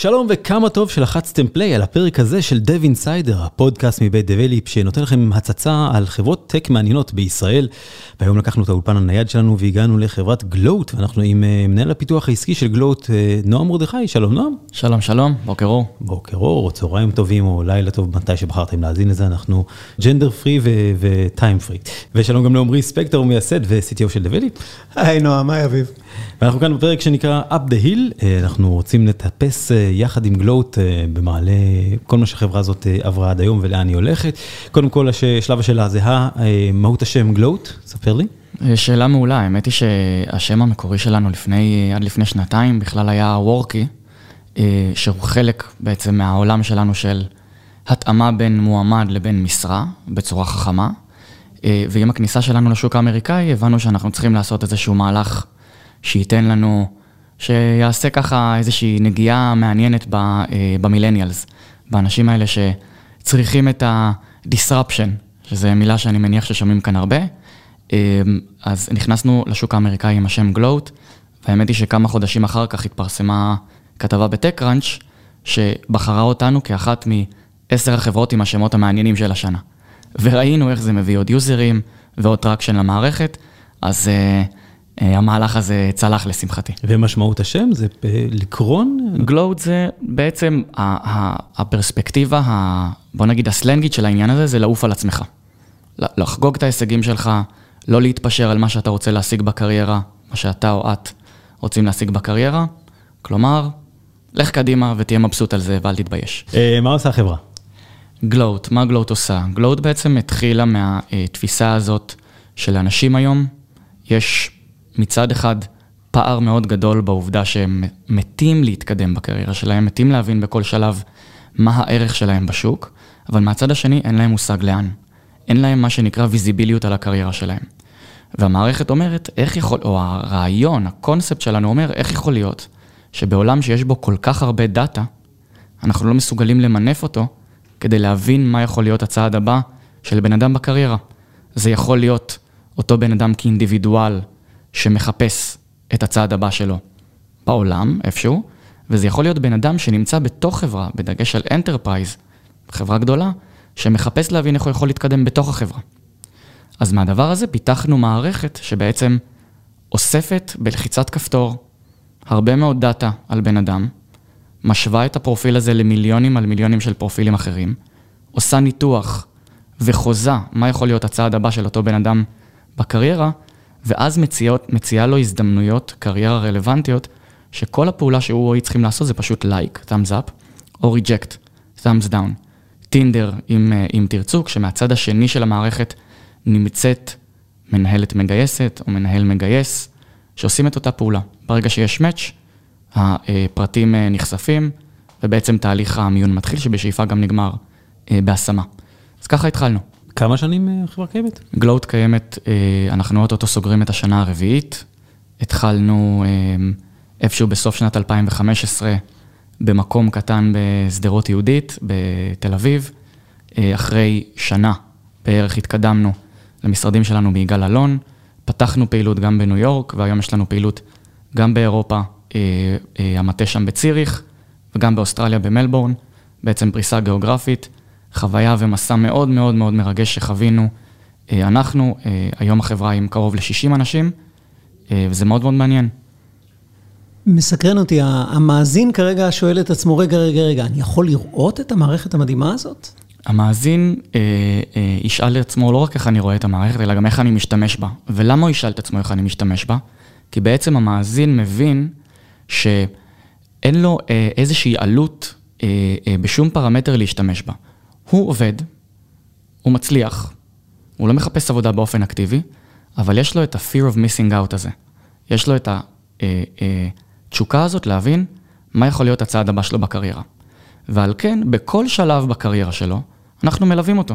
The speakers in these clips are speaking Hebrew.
שלום וכמה טוב שלחצתם play על הפרק הזה של Dev Insider, הפודקאסט מבית Develeap שנותן לכם הצצה על חברות tech מעניינות בישראל. והיום לקחנו את האולפן הנייד שלנו והגענו לחברת גלוט, ואנחנו עם אה, מנהל הפיתוח העסקי של גלוט, אה, נועם מרדכי, שלום נועם. שלום שלום, בוקר אור. בוקר אור, צהריים טובים או לילה טוב, מתי שבחרתם להאזין לזה, אנחנו ג'נדר פרי וטיים פרי. ושלום גם לעמרי ספקטור, מייסד ו-CTO של דבליפ. היי נועם, היי אביב. ואנחנו כאן בפרק שנקרא Up the Hill, אה, אנחנו רוצים לטפס יחד עם גלוט אה, במעלה כל מה שהחברה הזאת עברה עד היום ולאן היא הולכת. קודם כל, שלב השאלה זה מהות השם גלוט, ספר לי. שאלה מעולה, האמת היא שהשם המקורי שלנו לפני, עד לפני שנתיים בכלל היה וורקי, שהוא חלק בעצם מהעולם שלנו של התאמה בין מועמד לבין משרה בצורה חכמה. ועם הכניסה שלנו לשוק האמריקאי הבנו שאנחנו צריכים לעשות איזשהו מהלך שייתן לנו, שיעשה ככה איזושהי נגיעה מעניינת אה, במילניאלס, באנשים האלה שצריכים את ה-disruption, שזו מילה שאני מניח ששומעים כאן הרבה. אה, אז נכנסנו לשוק האמריקאי עם השם Gloat, והאמת היא שכמה חודשים אחר כך התפרסמה כתבה ב TechCrunch, שבחרה אותנו כאחת מעשר החברות עם השמות המעניינים של השנה. וראינו איך זה מביא עוד יוזרים ועוד traction למערכת, אז... Uh, המהלך הזה צלח לשמחתי. ומשמעות השם זה לקרון? גלוד זה בעצם הפרספקטיבה, בוא נגיד הסלנגית של העניין הזה, זה לעוף על עצמך. לחגוג את ההישגים שלך, לא להתפשר על מה שאתה רוצה להשיג בקריירה, מה שאתה או את רוצים להשיג בקריירה. כלומר, לך קדימה ותהיה מבסוט על זה ואל תתבייש. אה, מה עושה החברה? גלוט, מה גלוט עושה? גלוט בעצם התחילה מהתפיסה הזאת של אנשים היום. יש מצד אחד פער מאוד גדול בעובדה שהם מתים להתקדם בקריירה שלהם, מתים להבין בכל שלב מה הערך שלהם בשוק, אבל מהצד השני אין להם מושג לאן. אין להם מה שנקרא ויזיביליות על הקריירה שלהם. והמערכת אומרת, איך יכול, או הרעיון, הקונספט שלנו אומר, איך יכול להיות שבעולם שיש בו כל כך הרבה דאטה, אנחנו לא מסוגלים למנף אותו כדי להבין מה יכול להיות הצעד הבא של בן אדם בקריירה. זה יכול להיות אותו בן אדם כאינדיבידואל שמחפש את הצעד הבא שלו בעולם, איפשהו, וזה יכול להיות בן אדם שנמצא בתוך חברה, בדגש על enterprise, חברה גדולה, שמחפש להבין איך הוא יכול להתקדם בתוך החברה. אז מהדבר הזה פיתחנו מערכת שבעצם אוספת בלחיצת כפתור הרבה מאוד דאטה על בן אדם, משווה את הפרופיל הזה למיליונים על מיליונים של פרופילים אחרים, עושה ניתוח וחוזה מה יכול להיות הצעד הבא של אותו בן אדם בקריירה, ואז מציעות, מציעה לו הזדמנויות קריירה רלוונטיות, שכל הפעולה שהוא או היא צריכים לעשות זה פשוט לייק, like, thumbs up, או reject, thumbs down. טינדר, אם, אה, אם תרצו, כשמהצד השני של המערכת נמצאת מנהלת מגייסת או מנהל מגייס, שעושים את אותה פעולה. ברגע שיש match, הפרטים אה, נחשפים, ובעצם תהליך המיון מתחיל, שבשאיפה גם נגמר אה, בהשמה. אז ככה התחלנו. כמה שנים אה, החברה קיימת? גלוט קיימת, אה, אנחנו אוטוטו סוגרים את השנה הרביעית. התחלנו אה, איפשהו בסוף שנת 2015 במקום קטן בשדרות יהודית, בתל אביב. אחרי שנה בערך התקדמנו למשרדים שלנו ביגאל אלון. פתחנו פעילות גם בניו יורק, והיום יש לנו פעילות גם באירופה, המטה שם בציריך, וגם באוסטרליה במלבורן, בעצם פריסה גיאוגרפית. חוויה ומסע מאוד מאוד מאוד מרגש שחווינו. אה, אנחנו, אה, היום החברה עם קרוב ל-60 אנשים, אה, וזה מאוד מאוד מעניין. מסקרן אותי, המאזין כרגע שואל את עצמו, רגע, רגע, רגע, אני יכול לראות את המערכת המדהימה הזאת? המאזין אה, אה, ישאל לעצמו לא רק איך אני רואה את המערכת, אלא גם איך אני משתמש בה. ולמה הוא ישאל את עצמו איך אני משתמש בה? כי בעצם המאזין מבין שאין לו אה, איזושהי עלות אה, אה, בשום פרמטר להשתמש בה. הוא עובד, הוא מצליח, הוא לא מחפש עבודה באופן אקטיבי, אבל יש לו את ה-fear of missing out הזה. יש לו את התשוקה אה, אה, הזאת להבין מה יכול להיות הצעד הבא שלו בקריירה. ועל כן, בכל שלב בקריירה שלו, אנחנו מלווים אותו.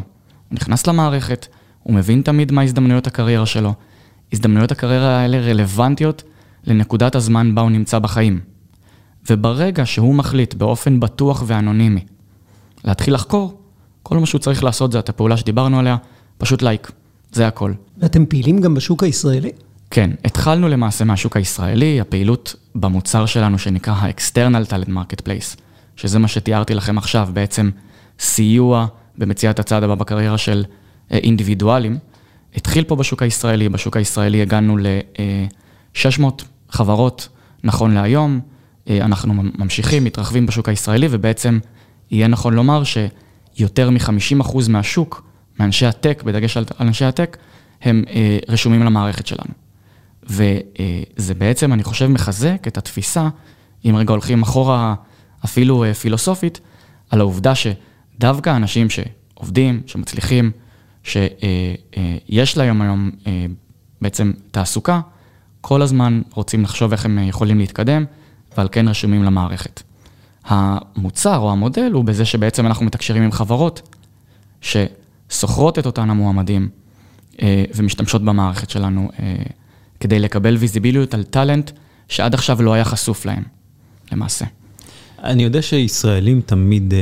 הוא נכנס למערכת, הוא מבין תמיד מה הזדמנויות הקריירה שלו. הזדמנויות הקריירה האלה רלוונטיות לנקודת הזמן בה הוא נמצא בחיים. וברגע שהוא מחליט באופן בטוח ואנונימי להתחיל לחקור, כל מה שהוא צריך לעשות זה את הפעולה שדיברנו עליה, פשוט לייק, זה הכל. ואתם פעילים גם בשוק הישראלי? כן, התחלנו למעשה מהשוק הישראלי, הפעילות במוצר שלנו שנקרא ה-external talent marketplace, שזה מה שתיארתי לכם עכשיו, בעצם סיוע במציאת הצעד הבא בקריירה של אה, אינדיבידואלים. התחיל פה בשוק הישראלי, בשוק הישראלי הגענו ל-600 חברות נכון להיום, אה, אנחנו ממשיכים, מתרחבים בשוק הישראלי, ובעצם יהיה נכון לומר שיותר מ-50% מהשוק, מאנשי הטק, בדגש על אנשי הטק, הם אה, רשומים למערכת שלנו. וזה בעצם, אני חושב, מחזק את התפיסה, אם רגע הולכים אחורה אפילו אה, פילוסופית, על העובדה שדווקא אנשים שעובדים, שמצליחים, שיש להם היום בעצם תעסוקה, כל הזמן רוצים לחשוב איך הם יכולים להתקדם, ועל כן רשומים למערכת. המוצר או המודל הוא בזה שבעצם אנחנו מתקשרים עם חברות ששוכרות את אותן המועמדים אה, ומשתמשות במערכת שלנו אה, כדי לקבל ויזיביליות על טאלנט שעד עכשיו לא היה חשוף להם, למעשה. אני יודע שישראלים תמיד אה,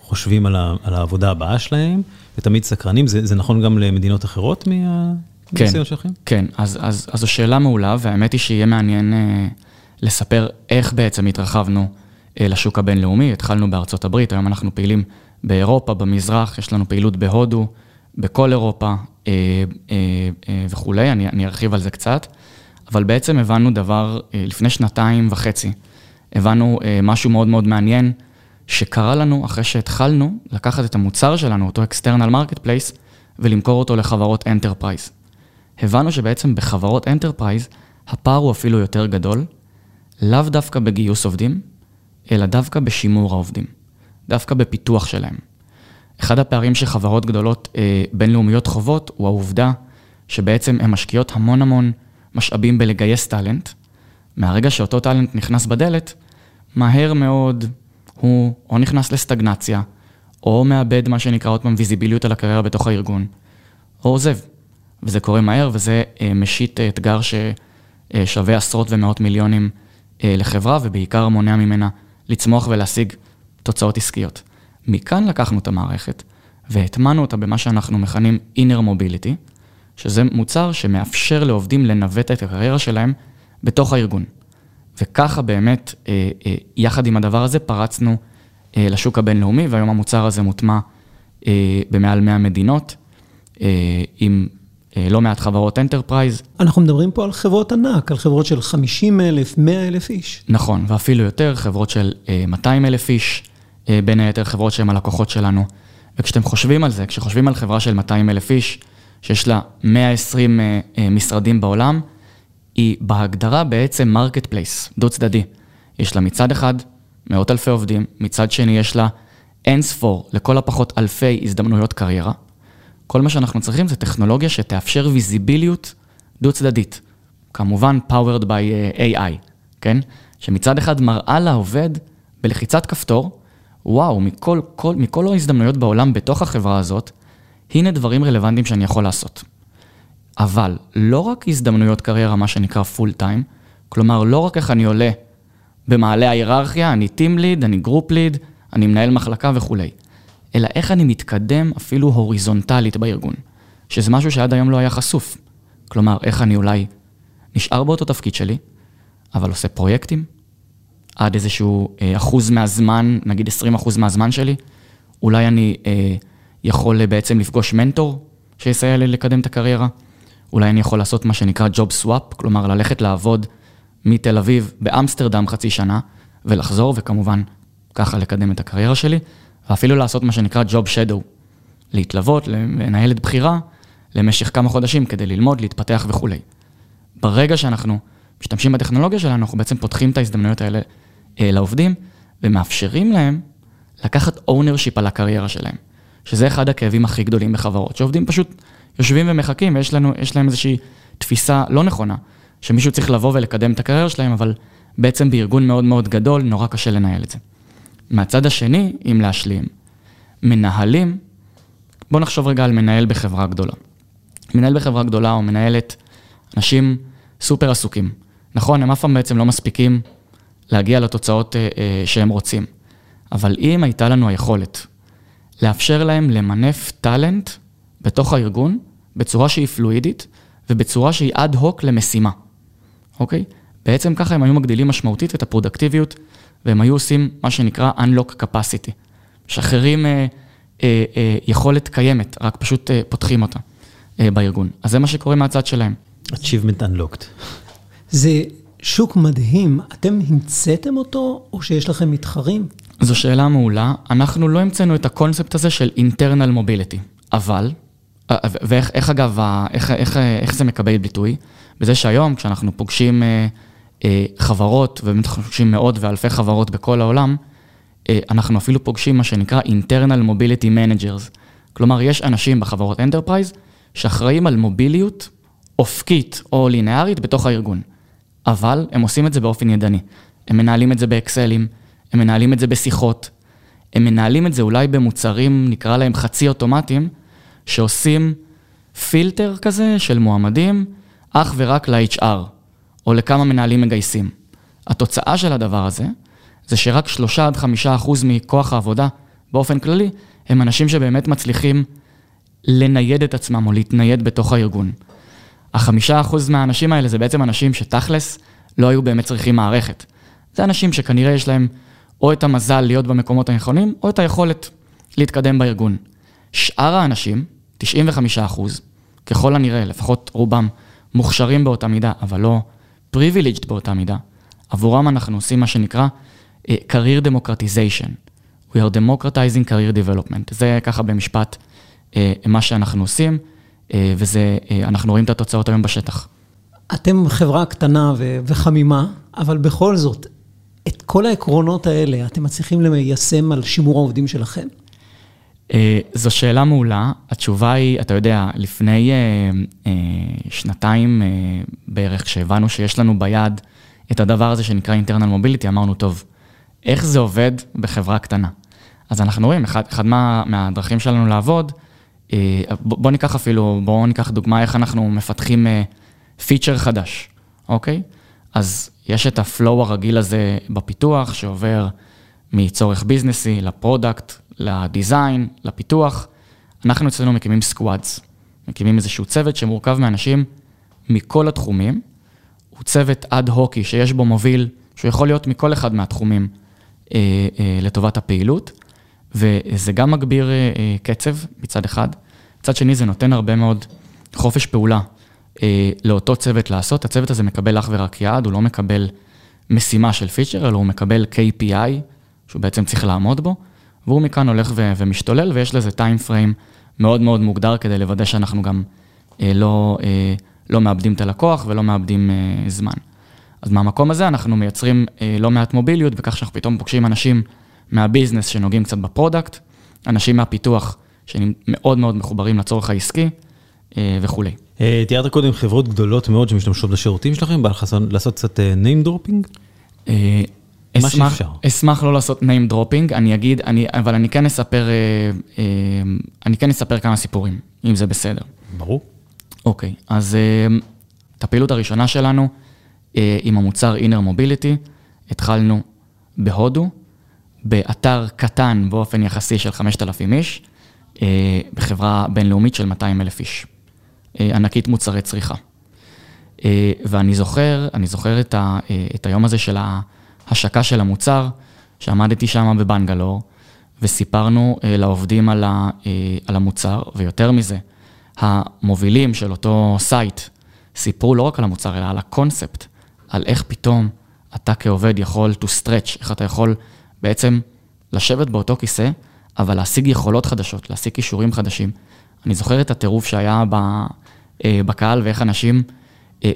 חושבים על, ה, על העבודה הבאה שלהם, ותמיד סקרנים, זה, זה נכון גם למדינות אחרות מהניסיון כן, שלכם? כן, אז, אז, אז זו שאלה מעולה, והאמת היא שיהיה מעניין אה, לספר איך בעצם התרחבנו לשוק הבינלאומי. התחלנו בארצות הברית, היום אנחנו פעילים באירופה, במזרח, יש לנו פעילות בהודו, בכל אירופה אה, אה, אה, וכולי, אני, אני ארחיב על זה קצת, אבל בעצם הבנו דבר, אה, לפני שנתיים וחצי, הבנו אה, משהו מאוד מאוד מעניין, שקרה לנו אחרי שהתחלנו לקחת את המוצר שלנו, אותו external marketplace, ולמכור אותו לחברות enterprise. הבנו שבעצם בחברות enterprise הפער הוא אפילו יותר גדול, לאו דווקא בגיוס עובדים, אלא דווקא בשימור העובדים, דווקא בפיתוח שלהם. אחד הפערים שחברות גדולות אה, בינלאומיות חוות הוא העובדה שבעצם הן משקיעות המון המון משאבים בלגייס טאלנט. מהרגע שאותו טאלנט נכנס בדלת, מהר מאוד הוא או נכנס לסטגנציה, או מאבד מה שנקרא עוד פעם ויזיביליות על הקריירה בתוך הארגון, או עוזב. וזה קורה מהר, וזה אה, משית אתגר ששווה עשרות ומאות מיליונים אה, לחברה, ובעיקר מונע ממנה לצמוח ולהשיג תוצאות עסקיות. מכאן לקחנו את המערכת והטמנו אותה במה שאנחנו מכנים inner mobility, שזה מוצר שמאפשר לעובדים לנווט את הקריירה שלהם בתוך הארגון. וככה באמת, אה, אה, יחד עם הדבר הזה, פרצנו אה, לשוק הבינלאומי, והיום המוצר הזה מוטמע במעל 100 מדינות, עם לא מעט חברות enterprise. אנחנו מדברים פה על חברות ענק, על חברות של 50 אלף, 100 אלף איש. נכון, ואפילו יותר, חברות של 200 אלף איש, בין היתר חברות שהן הלקוחות שלנו. וכשאתם חושבים על זה, כשחושבים על חברה של 200 אלף איש, שיש לה 120 משרדים בעולם, היא בהגדרה בעצם marketplace, דו צדדי. יש לה מצד אחד מאות אלפי עובדים, מצד שני יש לה אין ספור, לכל הפחות אלפי הזדמנויות קריירה. כל מה שאנחנו צריכים זה טכנולוגיה שתאפשר ויזיביליות דו צדדית. כמובן powered by אה, AI, כן? שמצד אחד מראה לעובד בלחיצת כפתור, וואו, מכל, כל, מכל ההזדמנויות בעולם בתוך החברה הזאת, הנה דברים רלוונטיים שאני יכול לעשות. אבל לא רק הזדמנויות קריירה, מה שנקרא full time, כלומר, לא רק איך אני עולה במעלה ההיררכיה, אני team lead, אני group lead, אני מנהל מחלקה וכולי, אלא איך אני מתקדם אפילו הוריזונטלית בארגון, שזה משהו שעד היום לא היה חשוף. כלומר, איך אני אולי נשאר באותו תפקיד שלי, אבל עושה פרויקטים, עד איזשהו אה, אחוז מהזמן, נגיד 20 אחוז מהזמן שלי, אולי אני אה, יכול בעצם לפגוש מנטור שיסייע לי לקדם את הקריירה. אולי אני יכול לעשות מה שנקרא Job Swap, כלומר ללכת לעבוד מתל אביב באמסטרדם חצי שנה, ולחזור, וכמובן ככה לקדם את הקריירה שלי, ואפילו לעשות מה שנקרא Job Shadow, להתלוות, לנהלת בחירה למשך כמה חודשים כדי ללמוד, להתפתח וכולי. ברגע שאנחנו משתמשים בטכנולוגיה שלנו, אנחנו בעצם פותחים את ההזדמנויות האלה אה, לעובדים, ומאפשרים להם לקחת ownership על הקריירה שלהם, שזה אחד הכאבים הכי גדולים בחברות, שעובדים פשוט יושבים ומחכים, ויש לנו, להם איזושהי תפיסה לא נכונה, שמישהו צריך לבוא ולקדם את הקריירה שלהם, אבל בעצם בארגון מאוד מאוד גדול, נורא קשה לנהל את זה. מהצד השני, אם להשלים, מנהלים, בואו נחשוב רגע על מנהל בחברה גדולה. מנהל בחברה גדולה או מנהלת, אנשים סופר עסוקים. נכון, הם אף פעם בעצם לא מספיקים להגיע לתוצאות אה, אה, שהם רוצים. אבל אם הייתה לנו היכולת לאפשר להם למנף טאלנט בתוך הארגון, בצורה שהיא פלואידית ובצורה שהיא אד-הוק למשימה, אוקיי? בעצם ככה הם היו מגדילים משמעותית את הפרודקטיביות, והם היו עושים מה שנקרא Unlock Capacity. משחררים אה, אה, אה, יכולת קיימת, רק פשוט אה, פותחים אותה אה, בארגון. אז זה מה שקורה מהצד שלהם. Achievement Unlocked. זה שוק מדהים. אתם המצאתם אותו, או שיש לכם מתחרים? זו שאלה מעולה. אנחנו לא המצאנו את הקונספט הזה של internal mobility, אבל, אה, ואיך איך אגב, איך, איך, איך זה מקבל ביטוי? בזה שהיום, כשאנחנו פוגשים אה, חברות, ובאמת אנחנו פוגשים מאות ואלפי חברות בכל העולם, אה, אנחנו אפילו פוגשים מה שנקרא internal mobility managers. כלומר, יש אנשים בחברות enterprise שאחראים על מוביליות אופקית או לינארית בתוך הארגון. אבל הם עושים את זה באופן ידני. הם מנהלים את זה באקסלים, הם מנהלים את זה בשיחות, הם מנהלים את זה אולי במוצרים, נקרא להם חצי אוטומטיים, שעושים פילטר כזה של מועמדים אך ורק ל-HR, או לכמה מנהלים מגייסים. התוצאה של הדבר הזה, זה שרק 3 עד 5 אחוז מכוח העבודה, באופן כללי, הם אנשים שבאמת מצליחים לנייד את עצמם או להתנייד בתוך הארגון. החמישה אחוז מהאנשים האלה זה בעצם אנשים שתכלס לא היו באמת צריכים מערכת. זה אנשים שכנראה יש להם או את המזל להיות במקומות הנכונים, או את היכולת להתקדם בארגון. שאר האנשים, 95 אחוז, ככל הנראה, לפחות רובם, מוכשרים באותה מידה, אבל לא privileged באותה מידה, עבורם אנחנו עושים מה שנקרא uh, career democratization. We are democratizing career development. זה ככה במשפט uh, מה שאנחנו עושים. וזה, אה, אנחנו רואים את התוצאות היום בשטח. אתם חברה קטנה ו- וחמימה, אבל בכל זאת, את כל העקרונות האלה, אתם מצליחים ליישם על שימור העובדים שלכם? אה, זו שאלה מעולה. התשובה היא, אתה יודע, לפני שנתיים בערך, כשהבנו שיש לנו ביד את הדבר הזה שנקרא internal mobility, אמרנו, טוב, איך זה עובד בחברה קטנה? אז אנחנו רואים, אחד, אחד מה, מהדרכים שלנו לעבוד, אה, בוא ניקח אפילו, בואו ניקח דוגמה איך אנחנו מפתחים פיצ'ר אה, חדש, אוקיי? אז יש את ה flow הרגיל הזה בפיתוח, שעובר מצורך ביזנסי ל product, ל design, לפיתוח. אנחנו אצלנו מקימים squads, מקימים איזשהו צוות שמורכב מאנשים מכל התחומים. הוא צוות אד-הוקי שיש בו מוביל, שהוא יכול להיות מכל אחד מהתחומים אה, אה, לטובת הפעילות. וזה גם מגביר אה, אה, קצב מצד אחד, מצד שני זה נותן הרבה מאוד חופש פעולה אה, לאותו צוות לעשות. הצוות הזה מקבל אך ורק יעד, הוא לא מקבל משימה של פיצ'ר, אלא הוא מקבל KPI, שהוא בעצם צריך לעמוד בו, והוא מכאן הולך ו- ומשתולל, ויש לזה טיים פריים מאוד מאוד מוגדר כדי לוודא שאנחנו גם לא, לא מאבדים את הלקוח ולא מאבדים זמן. אז מהמקום הזה אנחנו מייצרים לא מעט מוביליות, בכך שאנחנו פתאום פוגשים אנשים מה business שנוגעים קצת ב product, אנשים מהפיתוח שמאוד מאוד מחוברים לצורך העסקי אה, וכולי. אה, תיארת קודם חברות גדולות מאוד שמשתמשות בשירותים שלכם, בא לך לעשות קצת אה, name dropping? שאפשר. אשמח לא לעשות name dropping, אני אגיד, אני, אבל אני כן אספר, אני כן אספר כמה סיפורים, אם זה בסדר. ברור. אוקיי, אז את הפעילות הראשונה שלנו עם המוצר Inner Mobility, התחלנו בהודו, באתר קטן באופן יחסי של 5,000 איש, אה, בחברה בינלאומית של 200 אלף איש. אה, ענקית מוצרי צריכה. אה, ואני זוכר, אני זוכר את, ה, את היום הזה של ההשקה של המוצר, שעמדתי שם בבנגלור, וסיפרנו לעובדים על, ה, על המוצר, ויותר מזה, המובילים של אותו site סיפרו לא רק על המוצר, אלא על הקונספט, על איך פתאום אתה כעובד יכול to stretch, איך אתה יכול בעצם לשבת באותו כיסא, אבל להשיג יכולות חדשות, להשיג כישורים חדשים. אני זוכר את הטירוף שהיה אה, בקהל ואיך אנשים אה,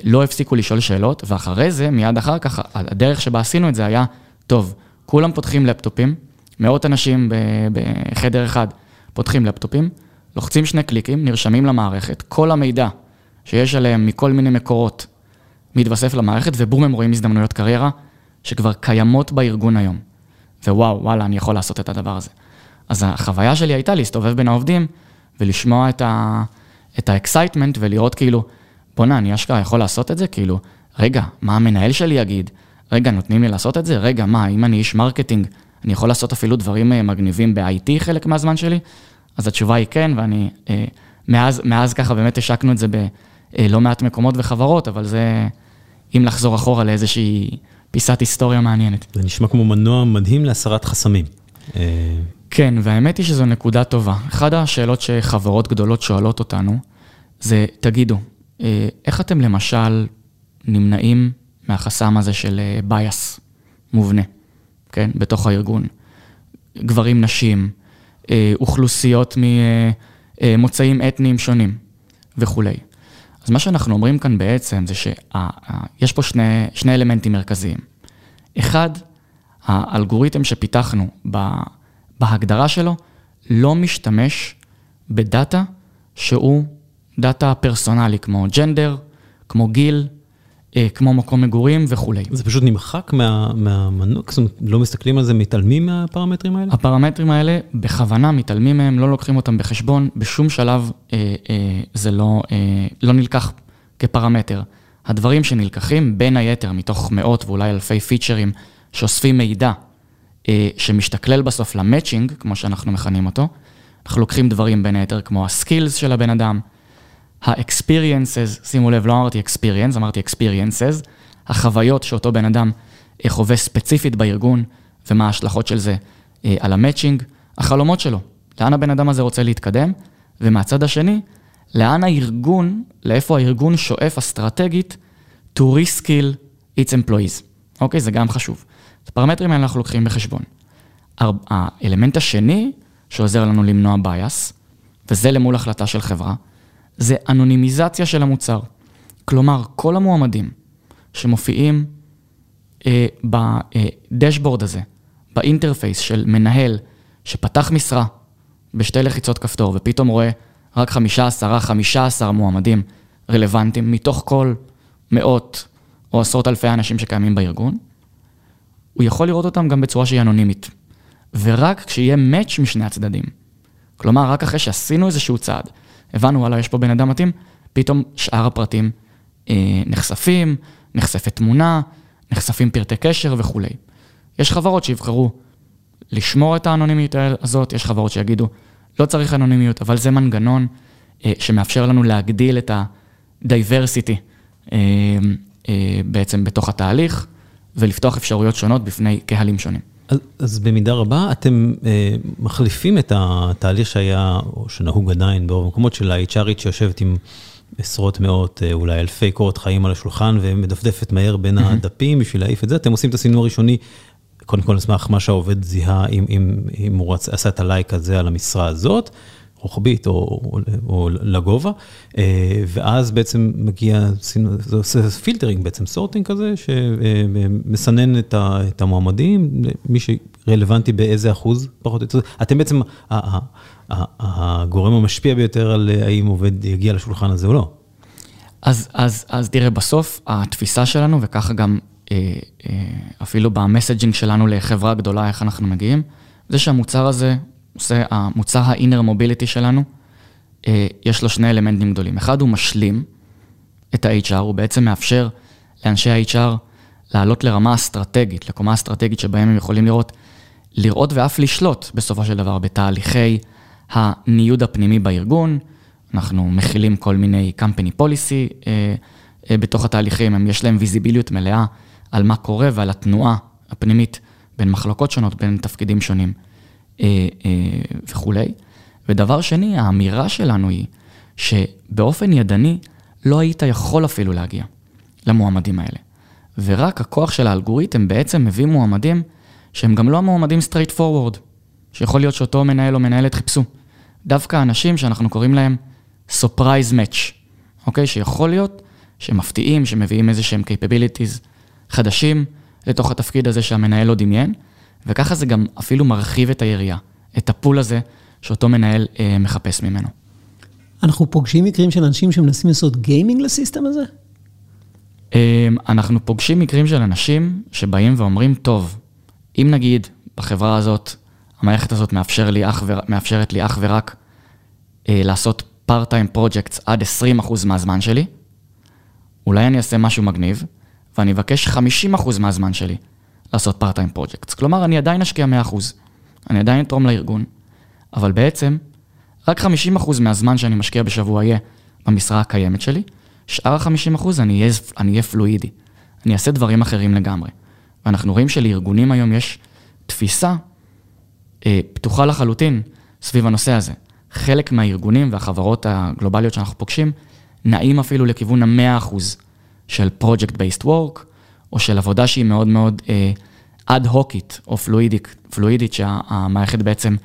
לא הפסיקו לשאול שאלות, ואחרי זה, מיד אחר כך, הדרך שבה עשינו את זה היה, טוב, כולם פותחים לפטופים, מאות אנשים בחדר אחד פותחים לפטופים, לוחצים שני קליקים, נרשמים למערכת, כל המידע שיש עליהם מכל מיני מקורות מתווסף למערכת, ובום הם רואים הזדמנויות קריירה שכבר קיימות בארגון היום. ווואו, וואלה, אני יכול לעשות את הדבר הזה. אז החוויה שלי הייתה להסתובב בין העובדים ולשמוע את ה-excitement ולראות כאילו בואנה, אני אשכרה יכול לעשות את זה? כאילו, רגע, מה המנהל שלי יגיד? רגע, נותנים לי לעשות את זה? רגע, מה, אם אני איש marketing, אני יכול לעשות אפילו דברים אה, מגניבים ב-IT חלק מהזמן שלי? אז התשובה היא כן, ואני, אה, מאז, מאז ככה באמת השקנו את זה בלא מעט מקומות וחברות, אבל זה, אם לחזור אחורה לאיזושהי פיסת היסטוריה מעניינת. זה נשמע כמו מנוע מדהים להסרת חסמים. כן, והאמת היא שזו נקודה טובה. אחת השאלות שחברות גדולות שואלות אותנו, זה, תגידו, איך אתם למשל נמנעים מהחסם הזה של bias מובנה, כן, בתוך הארגון? גברים, נשים, אוכלוסיות ממוצאים אתניים שונים וכולי. אז מה שאנחנו אומרים כאן בעצם זה שיש פה שני, שני אלמנטים מרכזיים. אחד, האלגוריתם שפיתחנו בהגדרה שלו לא משתמש בדאטה שהוא דאטה פרסונלי, כמו ג'נדר, כמו גיל, אה, כמו מקום מגורים וכולי. זה פשוט נמחק מהמנוע, זאת אומרת, לא מסתכלים על זה, מתעלמים מהפרמטרים האלה? הפרמטרים האלה, בכוונה מתעלמים מהם, לא לוקחים אותם בחשבון, בשום שלב אה, אה, זה לא, אה, לא נלקח כפרמטר. הדברים שנלקחים, בין היתר, מתוך מאות ואולי אלפי פיצ'רים שאוספים מידע, אה, שמשתכלל בסוף למצ'ינג, כמו שאנחנו מכנים אותו, אנחנו לוקחים דברים בין היתר כמו הסקילס של הבן אדם, ה-experiences, שימו לב, לא אמרתי experience, אמרתי experiences, החוויות שאותו בן אדם אה, חווה ספציפית בארגון, ומה ההשלכות של זה אה, על המצ'ינג, החלומות שלו, לאן הבן אדם הזה רוצה להתקדם, ומהצד השני, לאן הארגון, לאיפה הארגון שואף אסטרטגית to reskill its employees. אוקיי? זה גם חשוב. את הפרמטרים האלה אנחנו לוקחים בחשבון. האלמנט השני שעוזר לנו למנוע bias, וזה למול החלטה של חברה, זה אנונימיזציה של המוצר. כלומר, כל המועמדים שמופיעים אה, בדשבורד הזה, באינטרפייס של מנהל שפתח משרה בשתי לחיצות כפתור ופתאום רואה רק חמישה, עשרה, חמישה עשר מועמדים רלוונטיים מתוך כל מאות או עשרות אלפי האנשים שקיימים בארגון, הוא יכול לראות אותם גם בצורה שהיא אנונימית. ורק כשיהיה match משני הצדדים. כלומר, רק אחרי שעשינו איזשהו צעד, הבנו, וואלה, יש פה בן אדם מתאים, פתאום שאר הפרטים אה, נחשפים, נחשפת תמונה, נחשפים פרטי קשר וכולי. יש חברות שיבחרו לשמור את האנונימיות הזאת, יש חברות שיגידו, לא צריך אנונימיות, אבל זה מנגנון אה, שמאפשר לנו להגדיל את ה-diversity אה, אה, בעצם בתוך התהליך, ולפתוח אפשרויות שונות בפני קהלים שונים. אז, במידה רבה אתם אה, מחליפים את התהליך שהיה, או שנהוג עדיין ברוב המקומות של ה-HRית שיושבת עם עשרות מאות, אה, אולי אלפי קורות חיים על השולחן ומדפדפת מהר בין mm-hmm. הדפים בשביל להעיף את זה, אתם עושים את הסינון הראשוני, קודם כל על סמך מה שהעובד זיהה, אם, אם, אם הוא עשה את הלייק הזה על המשרה הזאת. רוחבית או, או, או לגובה, אה, ואז בעצם מגיע, זה עושה filtering בעצם, sorting כזה, שמסנן את, ה, את המועמדים, מי שרלוונטי באיזה אחוז, פחות או יותר. אתם בעצם הגורם המשפיע ביותר על האם עובד יגיע לשולחן הזה או לא. אז, אז, אז תראה, בסוף התפיסה שלנו, וככה גם אה, אה, אפילו במסג'ינג שלנו לחברה גדולה, איך אנחנו מגיעים, זה שהמוצר הזה זה המוצר ה-inner mobility שלנו, אה, יש לו שני אלמנטים גדולים. אחד, הוא משלים את ה-HR, הוא בעצם מאפשר לאנשי ה-HR לעלות לרמה אסטרטגית, לקומה אסטרטגית שבהם הם יכולים לראות, לראות ואף לשלוט בסופו של דבר בתהליכי הניוד הפנימי בארגון. אנחנו מכילים כל מיני company policy אה, אה, בתוך התהליכים, יש להם ויזיביליות מלאה על מה קורה ועל התנועה הפנימית בין מחלוקות שונות, בין תפקידים שונים. אה, אה, וכולי. ודבר שני, האמירה שלנו היא שבאופן ידני לא היית יכול אפילו להגיע למועמדים האלה. ורק הכוח של האלגוריתם בעצם מביא מועמדים שהם גם לא המועמדים straight forward, שיכול להיות שאותו מנהל או מנהלת חיפשו. דווקא אנשים שאנחנו קוראים להם surprise match, אוקיי? שיכול להיות שמפתיעים, שמביאים איזה שהם capabilities חדשים לתוך התפקיד הזה שהמנהל לא דמיין, וככה זה גם אפילו מרחיב את היריעה, את הפול הזה שאותו מנהל אה, מחפש ממנו. אנחנו פוגשים מקרים של אנשים שמנסים לעשות גיימינג לסיסטם הזה? אה, אנחנו פוגשים מקרים של אנשים שבאים ואומרים, טוב, אם נגיד בחברה הזאת, המערכת הזאת מאפשר לי אך ו... מאפשרת לי אך ורק אה, לעשות part-time projects עד 20% מהזמן שלי, אולי אני אעשה משהו מגניב, ואני אבקש 50% מהזמן שלי לעשות פארט-טיים פרויקטס. כלומר, אני עדיין אשקיע 100%, אני עדיין אתרום לארגון, אבל בעצם, רק 50% מהזמן שאני משקיע בשבוע יהיה במשרה הקיימת שלי, שאר ה-50% אני אהיה, פלואידי. אני אעשה דברים אחרים לגמרי. ואנחנו רואים שלארגונים היום יש תפיסה אה, פתוחה לחלוטין סביב הנושא הזה. חלק מהארגונים והחברות הגלובליות שאנחנו פוגשים, נעים אפילו לכיוון ה-100% של project-based work, או של עבודה שהיא מאוד מאוד אד-הוקית או פלואידית, פלואידית שהמערכת בעצם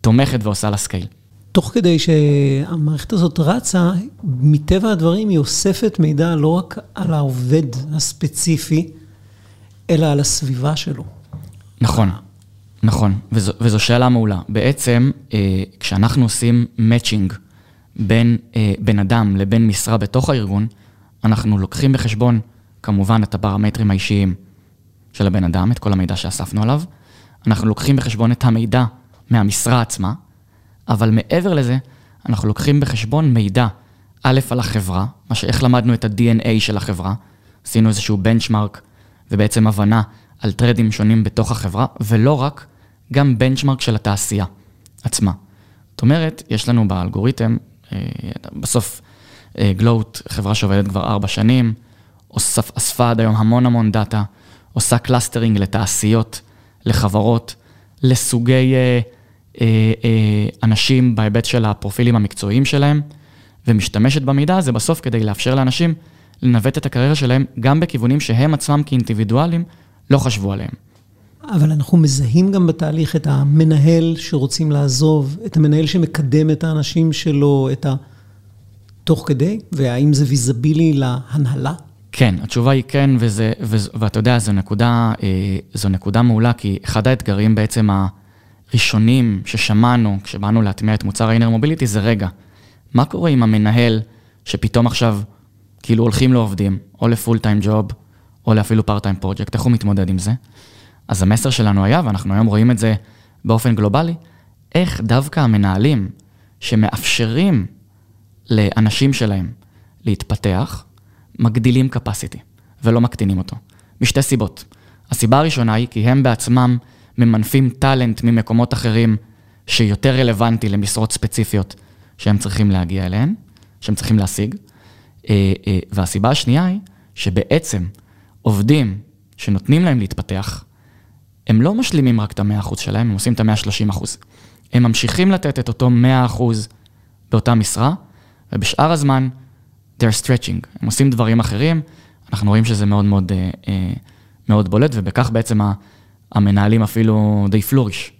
תומכת ועושה לה scale. תוך כדי שהמערכת הזאת רצה, מטבע הדברים היא אוספת מידע לא רק על העובד הספציפי, אלא על הסביבה שלו. נכון, נכון, וזו, וזו שאלה מעולה. בעצם, אה, כשאנחנו עושים מאצ'ינג בין אה, בן אדם לבין משרה בתוך הארגון, אנחנו לוקחים בחשבון, כמובן, את הפרמטרים האישיים של הבן אדם, את כל המידע שאספנו עליו. אנחנו לוקחים בחשבון את המידע מהמשרה עצמה, אבל מעבר לזה, אנחנו לוקחים בחשבון מידע, א', על החברה, מה שאיך למדנו את ה-DNA של החברה, עשינו איזשהו בנצ'מארק ובעצם הבנה על טרדים שונים בתוך החברה, ולא רק, גם בנצ'מארק של התעשייה עצמה. זאת אומרת, יש לנו באלגוריתם, אה, בסוף גלוט, אה, חברה שעובדת כבר ארבע שנים, אספה עד היום המון המון דאטה, עושה clustering לתעשיות, לחברות, לסוגי אה, אנשים בהיבט של הפרופילים המקצועיים שלהם, ומשתמשת במידע הזה בסוף כדי לאפשר לאנשים לנווט את הקריירה שלהם גם בכיוונים שהם עצמם כאינדיבידואלים לא חשבו עליהם. אבל אנחנו מזהים גם בתהליך את המנהל שרוצים לעזוב, את המנהל שמקדם את האנשים שלו, את ה... תוך כדי, והאם זה ויזבילי להנהלה? כן, התשובה היא כן, וזה, וזה, ואתה יודע, זו נקודה, אה, זו נקודה מעולה, כי אחד האתגרים בעצם הראשונים ששמענו כשבאנו להטמיע את מוצר ה-Inner Mobility זה רגע, מה קורה עם המנהל שפתאום עכשיו כאילו הולכים לעובדים, או לפול טיים ג'וב, או לאפילו פארט טיים פרויקט, איך הוא מתמודד עם זה? אז המסר שלנו היה, ואנחנו היום רואים את זה באופן גלובלי, איך דווקא המנהלים שמאפשרים לאנשים שלהם להתפתח, מגדילים capacity ולא מקטינים אותו. משתי סיבות. הסיבה הראשונה היא כי הם בעצמם ממנפים טאלנט ממקומות אחרים שיותר רלוונטי למשרות ספציפיות שהם צריכים להגיע אליהן, שהם צריכים להשיג. אה, אה, והסיבה השנייה היא שבעצם עובדים שנותנים להם להתפתח, הם לא משלימים רק את ה-100% שלהם, הם עושים את ה-130%. הם ממשיכים לתת את אותו 100% באותה משרה, ובשאר הזמן, they're stretching, הם עושים דברים אחרים, אנחנו רואים שזה מאוד מאוד, אה, מאוד בולט, ובכך בעצם המנהלים אפילו they flourish.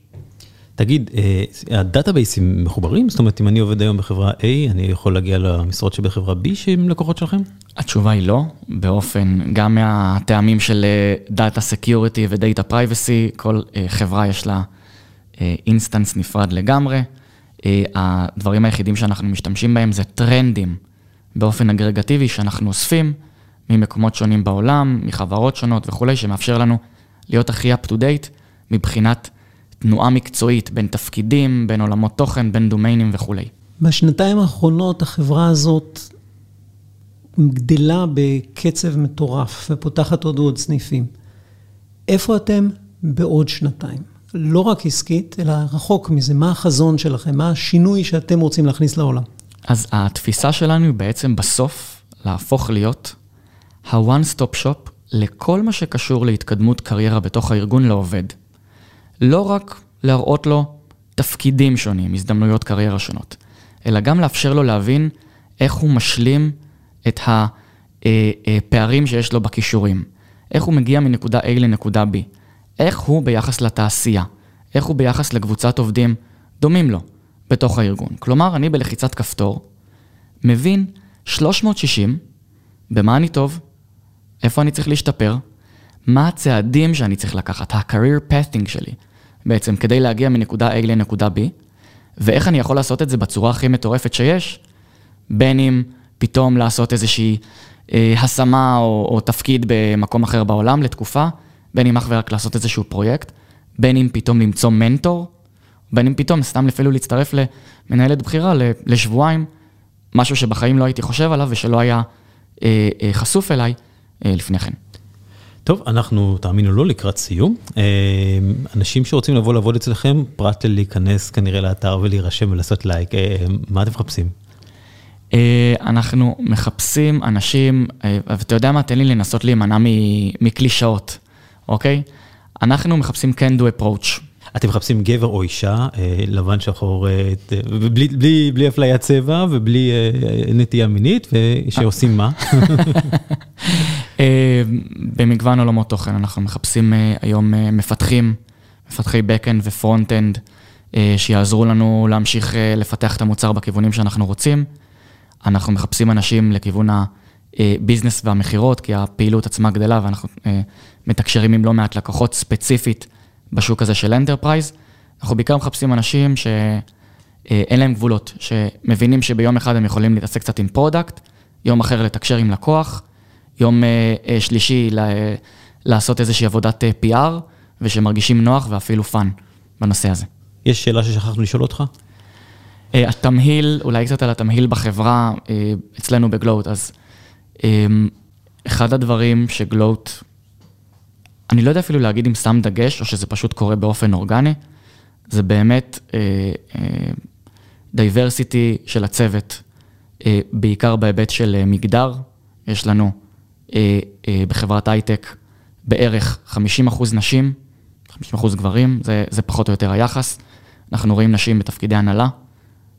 תגיד, אה, הדאטאבייסים מחוברים? זאת אומרת, אם אני עובד היום בחברה A, אני יכול להגיע למשרות שבחברה B שהן לקוחות שלכם? התשובה היא לא, באופן, גם מהטעמים של data security ו data privacy, כל חברה יש לה instance נפרד לגמרי. הדברים היחידים שאנחנו משתמשים בהם זה טרנדים באופן אגרגטיבי שאנחנו אוספים ממקומות שונים בעולם, מחברות שונות וכולי, שמאפשר לנו להיות הכי up to date מבחינת תנועה מקצועית בין תפקידים, בין עולמות תוכן, בין דומיינים וכולי. בשנתיים האחרונות החברה הזאת גדלה בקצב מטורף ופותחת עוד ועוד סניפים. איפה אתם בעוד שנתיים? לא רק עסקית, אלא רחוק מזה. מה החזון שלכם? מה השינוי שאתם רוצים להכניס לעולם? אז התפיסה שלנו היא בעצם בסוף להפוך להיות ה-one stop shop לכל מה שקשור להתקדמות קריירה בתוך הארגון לעובד. לא רק להראות לו תפקידים שונים, הזדמנויות קריירה שונות, אלא גם לאפשר לו להבין איך הוא משלים את הפערים אה, אה, שיש לו בכישורים, איך הוא מגיע מנקודה A לנקודה B, איך הוא ביחס לתעשייה, איך הוא ביחס לקבוצת עובדים דומים לו בתוך הארגון. כלומר, אני בלחיצת כפתור מבין 360 במה אני טוב, איפה אני צריך להשתפר, מה הצעדים שאני צריך לקחת, ה-career pathing שלי, בעצם כדי להגיע מנקודה A לנקודה B, ואיך אני יכול לעשות את זה בצורה הכי מטורפת שיש, בין אם פתאום לעשות איזושהי אה, השמה או, או תפקיד במקום אחר בעולם לתקופה, בין אם אך ורק לעשות איזשהו פרויקט, בין אם פתאום למצוא מנטור, בין אם פתאום סתם אפילו להצטרף למנהלת בחירה לשבועיים, משהו שבחיים לא הייתי חושב עליו ושלא היה אה, אה, חשוף אליי אה, לפני כן. טוב, אנחנו, תאמינו לא, לקראת סיום. אה, אנשים שרוצים לבוא לעבוד אצלכם, פרט ללהיכנס כנראה לאתר ולהירשם ולעשות לייק, אה, מה אתם מחפשים? אה, אנחנו מחפשים אנשים, אה, ואתה יודע מה, תן לי לנסות להימנע מקלישאות, אוקיי? אנחנו מחפשים can do approach. אתם מחפשים גבר או אישה, אה, לבן שחור, בלי, בלי, אפליית צבע ובלי נטייה מינית, ושעושים מה? במגוון עולמות תוכן, אנחנו מחפשים היום מפתחים, מפתחי backend ו-frontend, שיעזרו לנו להמשיך לפתח את המוצר בכיוונים שאנחנו רוצים. אנחנו מחפשים אנשים לכיוון ה business והמכירות, כי הפעילות עצמה גדלה ואנחנו אה, מתקשרים עם לא מעט לקוחות ספציפית בשוק הזה של enterprise. אנחנו בעיקר מחפשים אנשים שאין אה, להם גבולות, שמבינים שביום אחד הם יכולים להתעסק קצת עם product, יום אחר לתקשר עם לקוח, יום אה, שלישי לעשות איזושהי עבודת PR, ושמרגישים נוח ואפילו fun בנושא הזה. יש שאלה ששכחנו לשאול אותך? אה, התמהיל, אולי קצת על התמהיל בחברה, אה, אצלנו בגלוט, אז אה, אחד הדברים שגלוט, אני לא יודע אפילו להגיד אם שם דגש, או שזה פשוט קורה באופן אורגני, זה באמת diversity של הצוות, בעיקר בהיבט של מגדר. יש לנו בחברת הייטק בערך 50% נשים, 50% גברים, זה, זה פחות או יותר היחס. אנחנו רואים נשים בתפקידי הנהלה,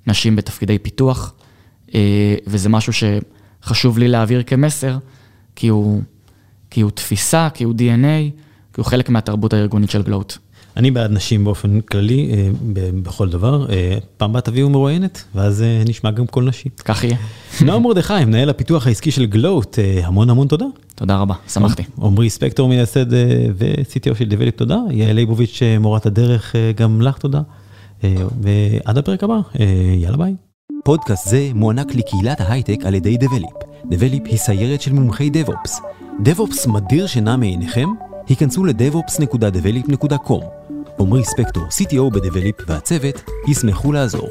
נשים בתפקידי פיתוח, אה, וזה משהו שחשוב לי להעביר כמסר, כי הוא, כי הוא תפיסה, כי הוא DNA, כי הוא חלק מהתרבות הארגונית של גלוט. אני בעד נשים באופן כללי, אה, בכל דבר. אה, פעם הבאה תביאו מרואיינת, ואז נשמע גם קול נשי. כך יהיה. נועם מרדכי, מנהל הפיתוח העסקי של גלוט, המון המון תודה. תודה רבה, שמחתי. עמרי ספקטור מייסד ו-CTO של דבליפ, תודה. יעל ליבוביץ', מורת הדרך, גם לך תודה. אה, ועד הפרק הבא, אה, יאללה ביי. פודקאסט זה מוענק לקהילת ההייטק על ידי דבליפ. דבליפ היא סיירת של מומחי DevOps. DevOps מדיר שינה מעיניכם? היכנסו ל-devops.develop.com. עמרי ספקטור, CTO בדבליפ והצוות, ישמחו לעזור.